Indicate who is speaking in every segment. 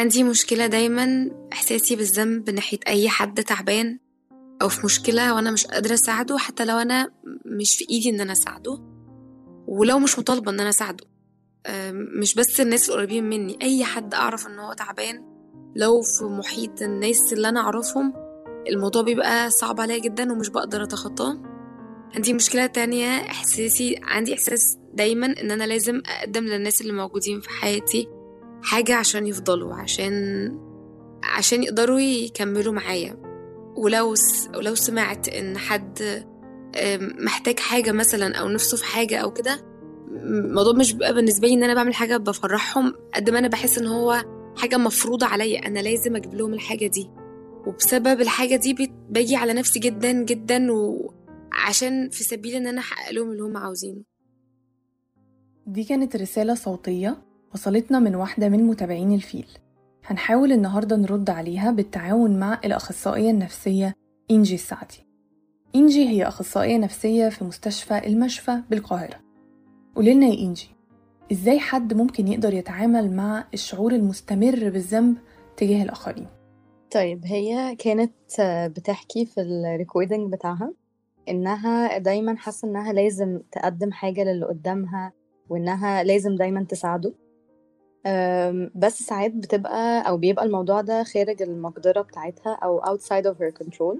Speaker 1: عندي مشكلة دايما إحساسي بالذنب ناحية أي حد تعبان أو في مشكلة وأنا مش قادرة أساعده حتى لو أنا مش في إيدي إن أنا أساعده ولو مش مطالبة إن أنا أساعده. مش بس الناس القريبين مني أي حد أعرف إن هو تعبان لو في محيط الناس اللي أنا أعرفهم الموضوع بيبقى صعب عليا جدا ومش بقدر أتخطاه. عندي مشكلة تانية إحساسي عندي إحساس دايما إن أنا لازم أقدم للناس اللي موجودين في حياتي حاجة عشان يفضلوا عشان عشان يقدروا يكملوا معايا. ولو س... ولو سمعت إن حد محتاج حاجة مثلا أو نفسه في حاجة أو كده الموضوع مش بيبقى بالنسبة لي إن أنا بعمل حاجة بفرحهم قد ما أنا بحس إن هو حاجة مفروضة عليا. أنا لازم أجيب لهم الحاجة دي. وبسبب الحاجة دي باجي على نفسي جدا جدا وعشان في سبيل إن أنا أحقق لهم اللي هم عاوزينه.
Speaker 2: دي كانت رسالة صوتية. وصلتنا من واحدة من متابعين الفيل. هنحاول النهاردة نرد عليها بالتعاون مع الأخصائية النفسية إنجي السعدي إنجي هي أخصائية نفسية في مستشفى المشفى بالقاهرة. قولنا يا إنجي إزاي حد ممكن يقدر يتعامل مع الشعور المستمر بالذنب تجاه الآخرين؟
Speaker 3: طيب هي كانت بتحكي في الريكوردنج بتاعها إنها دايما حاسة إنها لازم تقدم حاجة للي قدامها وإنها لازم دايما تساعده. بس ساعات بتبقى أو بيبقى الموضوع ده خارج المقدرة بتاعتها أو outside of her control.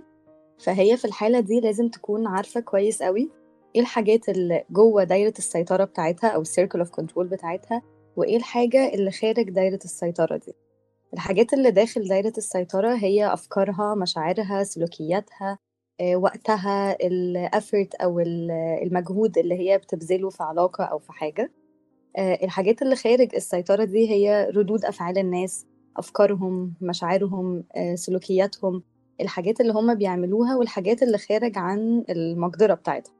Speaker 3: فهي في الحالة دي لازم تكون عارفة كويس قوي إيه الحاجات اللي جوه دايرة السيطرة بتاعتها أو circle of control بتاعتها وإيه الحاجة اللي خارج دايرة السيطرة دي. الحاجات اللي داخل دايرة السيطرة هي أفكارها مشاعرها سلوكياتها وقتها الافورت أو المجهود اللي هي بتبذله في علاقة أو في حاجة. الحاجات اللي خارج السيطرة دي هي ردود أفعال الناس أفكارهم مشاعرهم سلوكياتهم الحاجات اللي هم بيعملوها والحاجات اللي خارج عن المقدرة بتاعتها.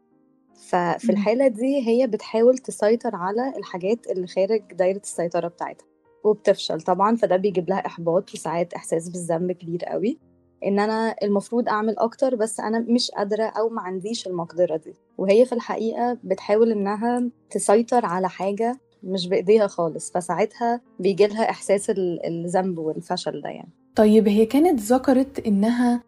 Speaker 3: ففي الحالة دي هي بتحاول تسيطر على الحاجات اللي خارج دايرة السيطرة بتاعتها وبتفشل طبعا فده بيجيب لها إحباط وساعات إحساس بالذنب كبير قوي. إن أنا المفروض أعمل أكتر بس أنا مش قادرة أو ما عنديش المقدرة دي. وهي في الحقيقة بتحاول إنها تسيطر على حاجة مش بإيديها خالص فساعتها بيجيلها إحساس الذنب والفشل ده يعني
Speaker 2: طيب هي كانت ذكرت إنها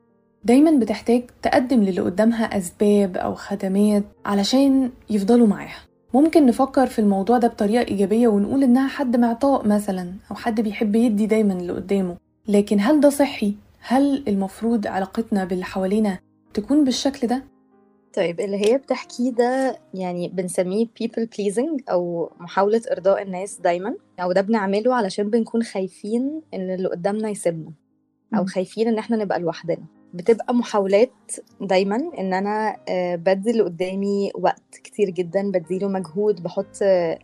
Speaker 2: دايما بتحتاج تقدم للي قدامها أسباب أو خدمات علشان يفضلوا معاها ممكن نفكر في الموضوع ده بطريقة إيجابية ونقول إنها حد معطاء مثلا أو حد بيحب يدي دايما اللي قدامه لكن هل ده صحي؟ هل المفروض علاقتنا باللي حوالينا تكون بالشكل ده؟
Speaker 3: طيب اللي هي بتحكيه ده يعني بنسميه people pleasing أو محاولة إرضاء الناس دايما أو ده بنعمله علشان بنكون خايفين إن اللي قدامنا يسيبنا أو خايفين إن إحنا نبقى لوحدنا. بتبقى محاولات دايما إن أنا بدي اللي قدامي وقت كتير جدا بديله مجهود بحط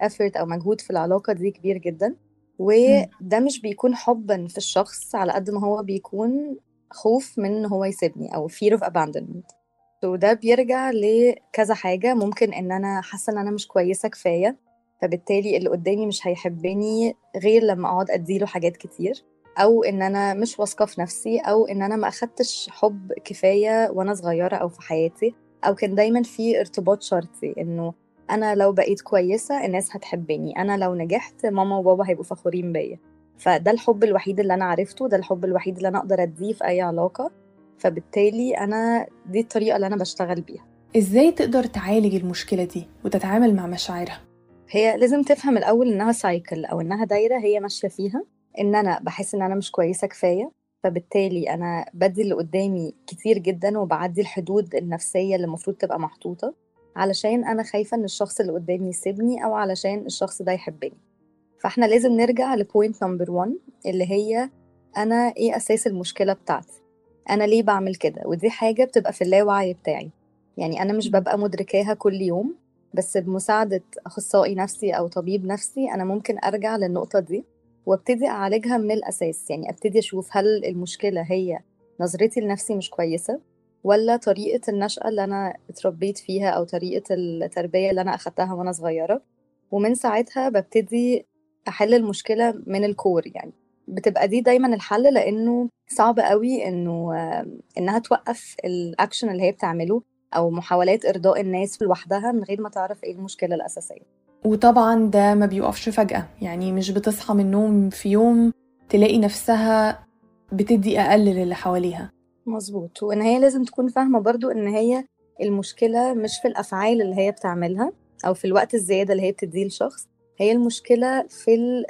Speaker 3: effort أو مجهود في العلاقة دي كبير جدا. وده مش بيكون حبا في الشخص على قد ما هو بيكون خوف من إن هو يسيبني أو fear of abandonment. وده بيرجع لكذا حاجة. ممكن إن أنا حاسة إن أنا مش كويسة كفاية فبالتالي اللي قدامي مش هيحبني غير لما أقعد أديله حاجات كتير. أو إن أنا مش واثقة في نفسي أو إن أنا ما أخدتش حب كفاية وأنا صغيرة أو في حياتي. أو كان دايما في ارتباط شرطي إنه أنا لو بقيت كويسة الناس هتحبني. أنا لو نجحت ماما وبابا هيبقوا فخورين بيا. فده الحب الوحيد اللي أنا عرفته ده الحب الوحيد اللي أنا أقدر أديه في أي علاقة. فبالتالي أنا دي الطريقة اللي أنا بشتغل بيها.
Speaker 2: إزاي تقدر تعالج المشكلة دي وتتعامل مع مشاعرها؟
Speaker 3: هي لازم تفهم الأول إنها سايكل أو إنها دايرة هي ماشية فيها إن أنا بحس إن أنا مش كويسة كفاية فبالتالي أنا بدي اللي قدامي كتير جدا وبعدي الحدود النفسية اللي المفروض تبقى محطوطة علشان أنا خايفة إن الشخص اللي قدامي يسيبني أو علشان الشخص ده يحبني. فإحنا لازم نرجع ل point number 1 اللي هي أنا إيه أساس المشكلة بتاعتي؟ أنا ليه بعمل كده؟ ودي حاجة بتبقى في اللاوعي بتاعي. يعني أنا مش ببقى مدركاها كل يوم بس بمساعدة أخصائي نفسي أو طبيب نفسي أنا ممكن أرجع للنقطة دي وأبتدي أعالجها من الأساس. يعني أبتدي أشوف هل المشكلة هي نظرتي لنفسي مش كويسة ولا طريقة النشأة اللي أنا اتربيت فيها أو طريقة التربية اللي أنا أخدتها وأنا صغيرة. ومن ساعتها ببتدي أحل المشكلة من ال core يعني. بتبقى دي دايما الحل لأنه صعب قوي إنه إنها توقف الاكشن اللي هي بتعمله أو محاولات إرضاء الناس لوحدها من غير ما تعرف إيه المشكلة الأساسية.
Speaker 2: وطبعا ده ما بيوقفش فجأة يعني مش بتصحى من النوم في يوم تلاقي نفسها بتدي أقل للي حواليها.
Speaker 3: مظبوط. وإن هي لازم تكون فاهمة برضو إن هي المشكلة مش في الأفعال اللي هي بتعملها أو في الوقت الزيادة اللي هي بتديه لشخص هي المشكلة في ال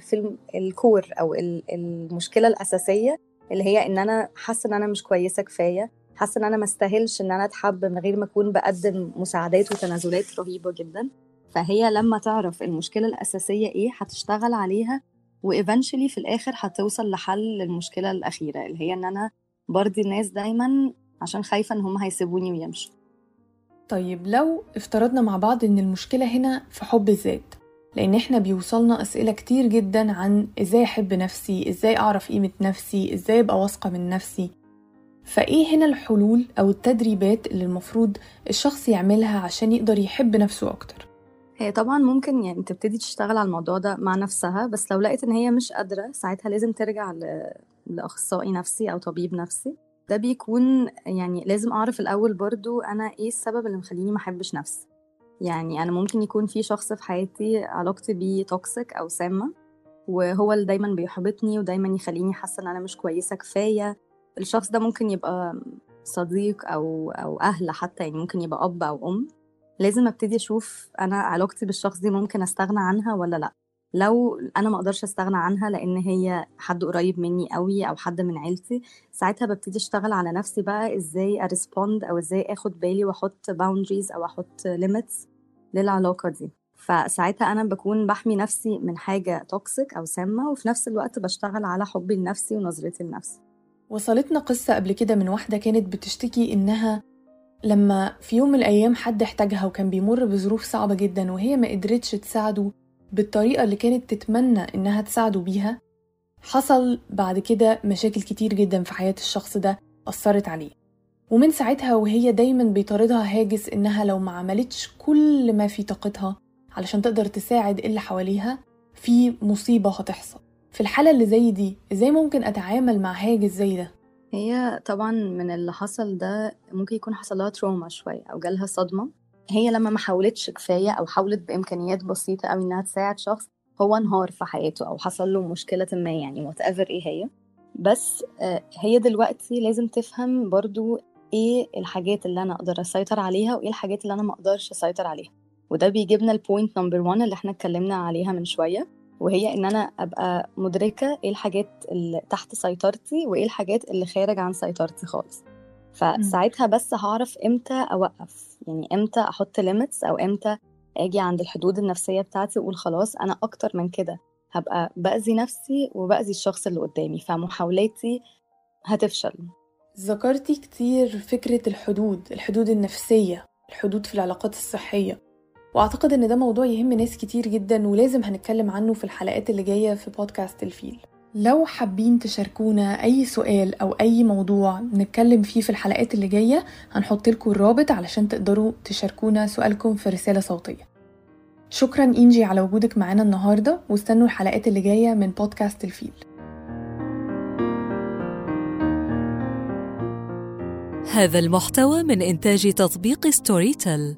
Speaker 3: في ال الكور أو المشكلة الأساسية اللي هي إن أنا حاسة إن أنا مش كويسة كفاية حاسة إن أنا ما استاهلش إن أنا أتحب من غير ما أكون بقدم مساعدات وتنازلات رهيبة جدا. فهي لما تعرف المشكلة الأساسية إيه هتشتغل عليها وإيفنشلي في الآخر هتوصل لحل للمشكلة الأخيرة اللي هي إن أنا برضي الناس دايما عشان خايفة إن هم هيسيبوني ويمشوا.
Speaker 2: طيب لو افترضنا مع بعض إن المشكلة هنا في حب الذات لأن إحنا بيوصلنا أسئلة كتير جدا عن إزاي أحب نفسي إزاي أعرف قيمة نفسي إزاي أبقى واثقة من نفسي. فإيه هنا الحلول أو التدريبات اللي المفروض الشخص يعملها عشان يقدر يحب نفسه أكتر؟
Speaker 3: هي طبعا ممكن يعني تبتدي تشتغل على الموضوع ده مع نفسها بس لو لقيت إن هي مش قادرة ساعتها لازم ترجع. لأخصائي نفسي أو طبيب نفسي. ده بيكون يعني لازم أعرف الأول برضو أنا إيه السبب اللي مخليني ما أحبش نفسي. يعني أنا ممكن يكون في شخص في حياتي علاقتي بيه توكسيك أو سامة وهو اللي دايما بيحبطني ودايما يخليني حاسة إن أنا مش كويسة كفاية. الشخص ده ممكن يبقى صديق أو أو أهل حتى يعني ممكن يبقى أب أو أم. لازم أبتدي أشوف أنا علاقتي بالشخص دي ممكن أستغنى عنها ولا لأ. لو أنا ما أقدرش أستغنى عنها لأن هي حد قريب مني قوي أو حد من عيلتي ساعتها ببتدي أشتغل على نفسي بقى إزاي أ respond أو إزاي آخد بالي وأحط boundaries أو أحط limits للعلاقة دي. فساعتها أنا بكون بحمي نفسي من حاجة toxic أو سامة وفي نفس الوقت بشتغل على حبي لنفسي ونظرتي لنفسي.
Speaker 2: وصلتنا قصة قبل كده من واحدة كانت بتشتكي إنها لما في يوم من الأيام حد احتاجها وكان بيمر بظروف صعبة جدا وهي ما قدرتش تساعده بالطريقة اللي كانت تتمنى إنها تساعده بيها حصل بعد كده مشاكل كتير جدا في حياة الشخص ده أثرت عليه. ومن ساعتها وهي دايما بيطاردها هاجس إنها لو ما عملتش كل ما في طاقتها علشان تقدر تساعد اللي حواليها في مصيبة هتحصل. في الحالة اللي زي دي إزاي ممكن أتعامل مع هاجس زي ده؟
Speaker 3: هي طبعا من اللي حصل ده ممكن يكون حصل لها trauma شوية أو جالها صدمة. هي لما ما حاولتش كفاية أو حاولت بإمكانيات بسيطة أوي إنها تساعد شخص هو انهار في حياته أو حصل له مشكلة ما يعني whatever إيه هي. بس هي دلوقتي لازم تفهم برضو إيه الحاجات اللي أنا أقدر أسيطر عليها وإيه الحاجات اللي أنا ما أقدرش أسيطر عليها. وده بيجيبنا ال point number 1 اللي إحنا اتكلمنا عليها من شوية وهي إن أنا أبقى مدركة إيه الحاجات اللي تحت سيطرتي وإيه الحاجات اللي خارج عن سيطرتي خالص. فساعتها بس هعرف إمتى أوقف. يعني إمتى أحط limits أو إمتى آجي عند الحدود النفسية بتاعتي وأقول خلاص أنا أكتر من كده. هبقى بأذي نفسي وبأذي الشخص اللي قدامي فمحاولاتي هتفشل.
Speaker 2: ذكرتي كتير فكرة الحدود الحدود النفسية الحدود في العلاقات الصحية. وأعتقد إن ده موضوع يهم ناس كتير جدا ولازم هنتكلم عنه في الحلقات اللي جاية في بودكاست الفيل. لو حابين تشاركونا أي سؤال أو أي موضوع نتكلم فيه في الحلقات اللي جاية هنحط لكم الرابط علشان تقدروا تشاركونا سؤالكم في رسالة صوتية. شكرا إنجي على وجودك معانا النهارده واستنوا الحلقات اللي جاية من بودكاست الفيل.
Speaker 4: هذا المحتوى من إنتاج تطبيق ستوري تيل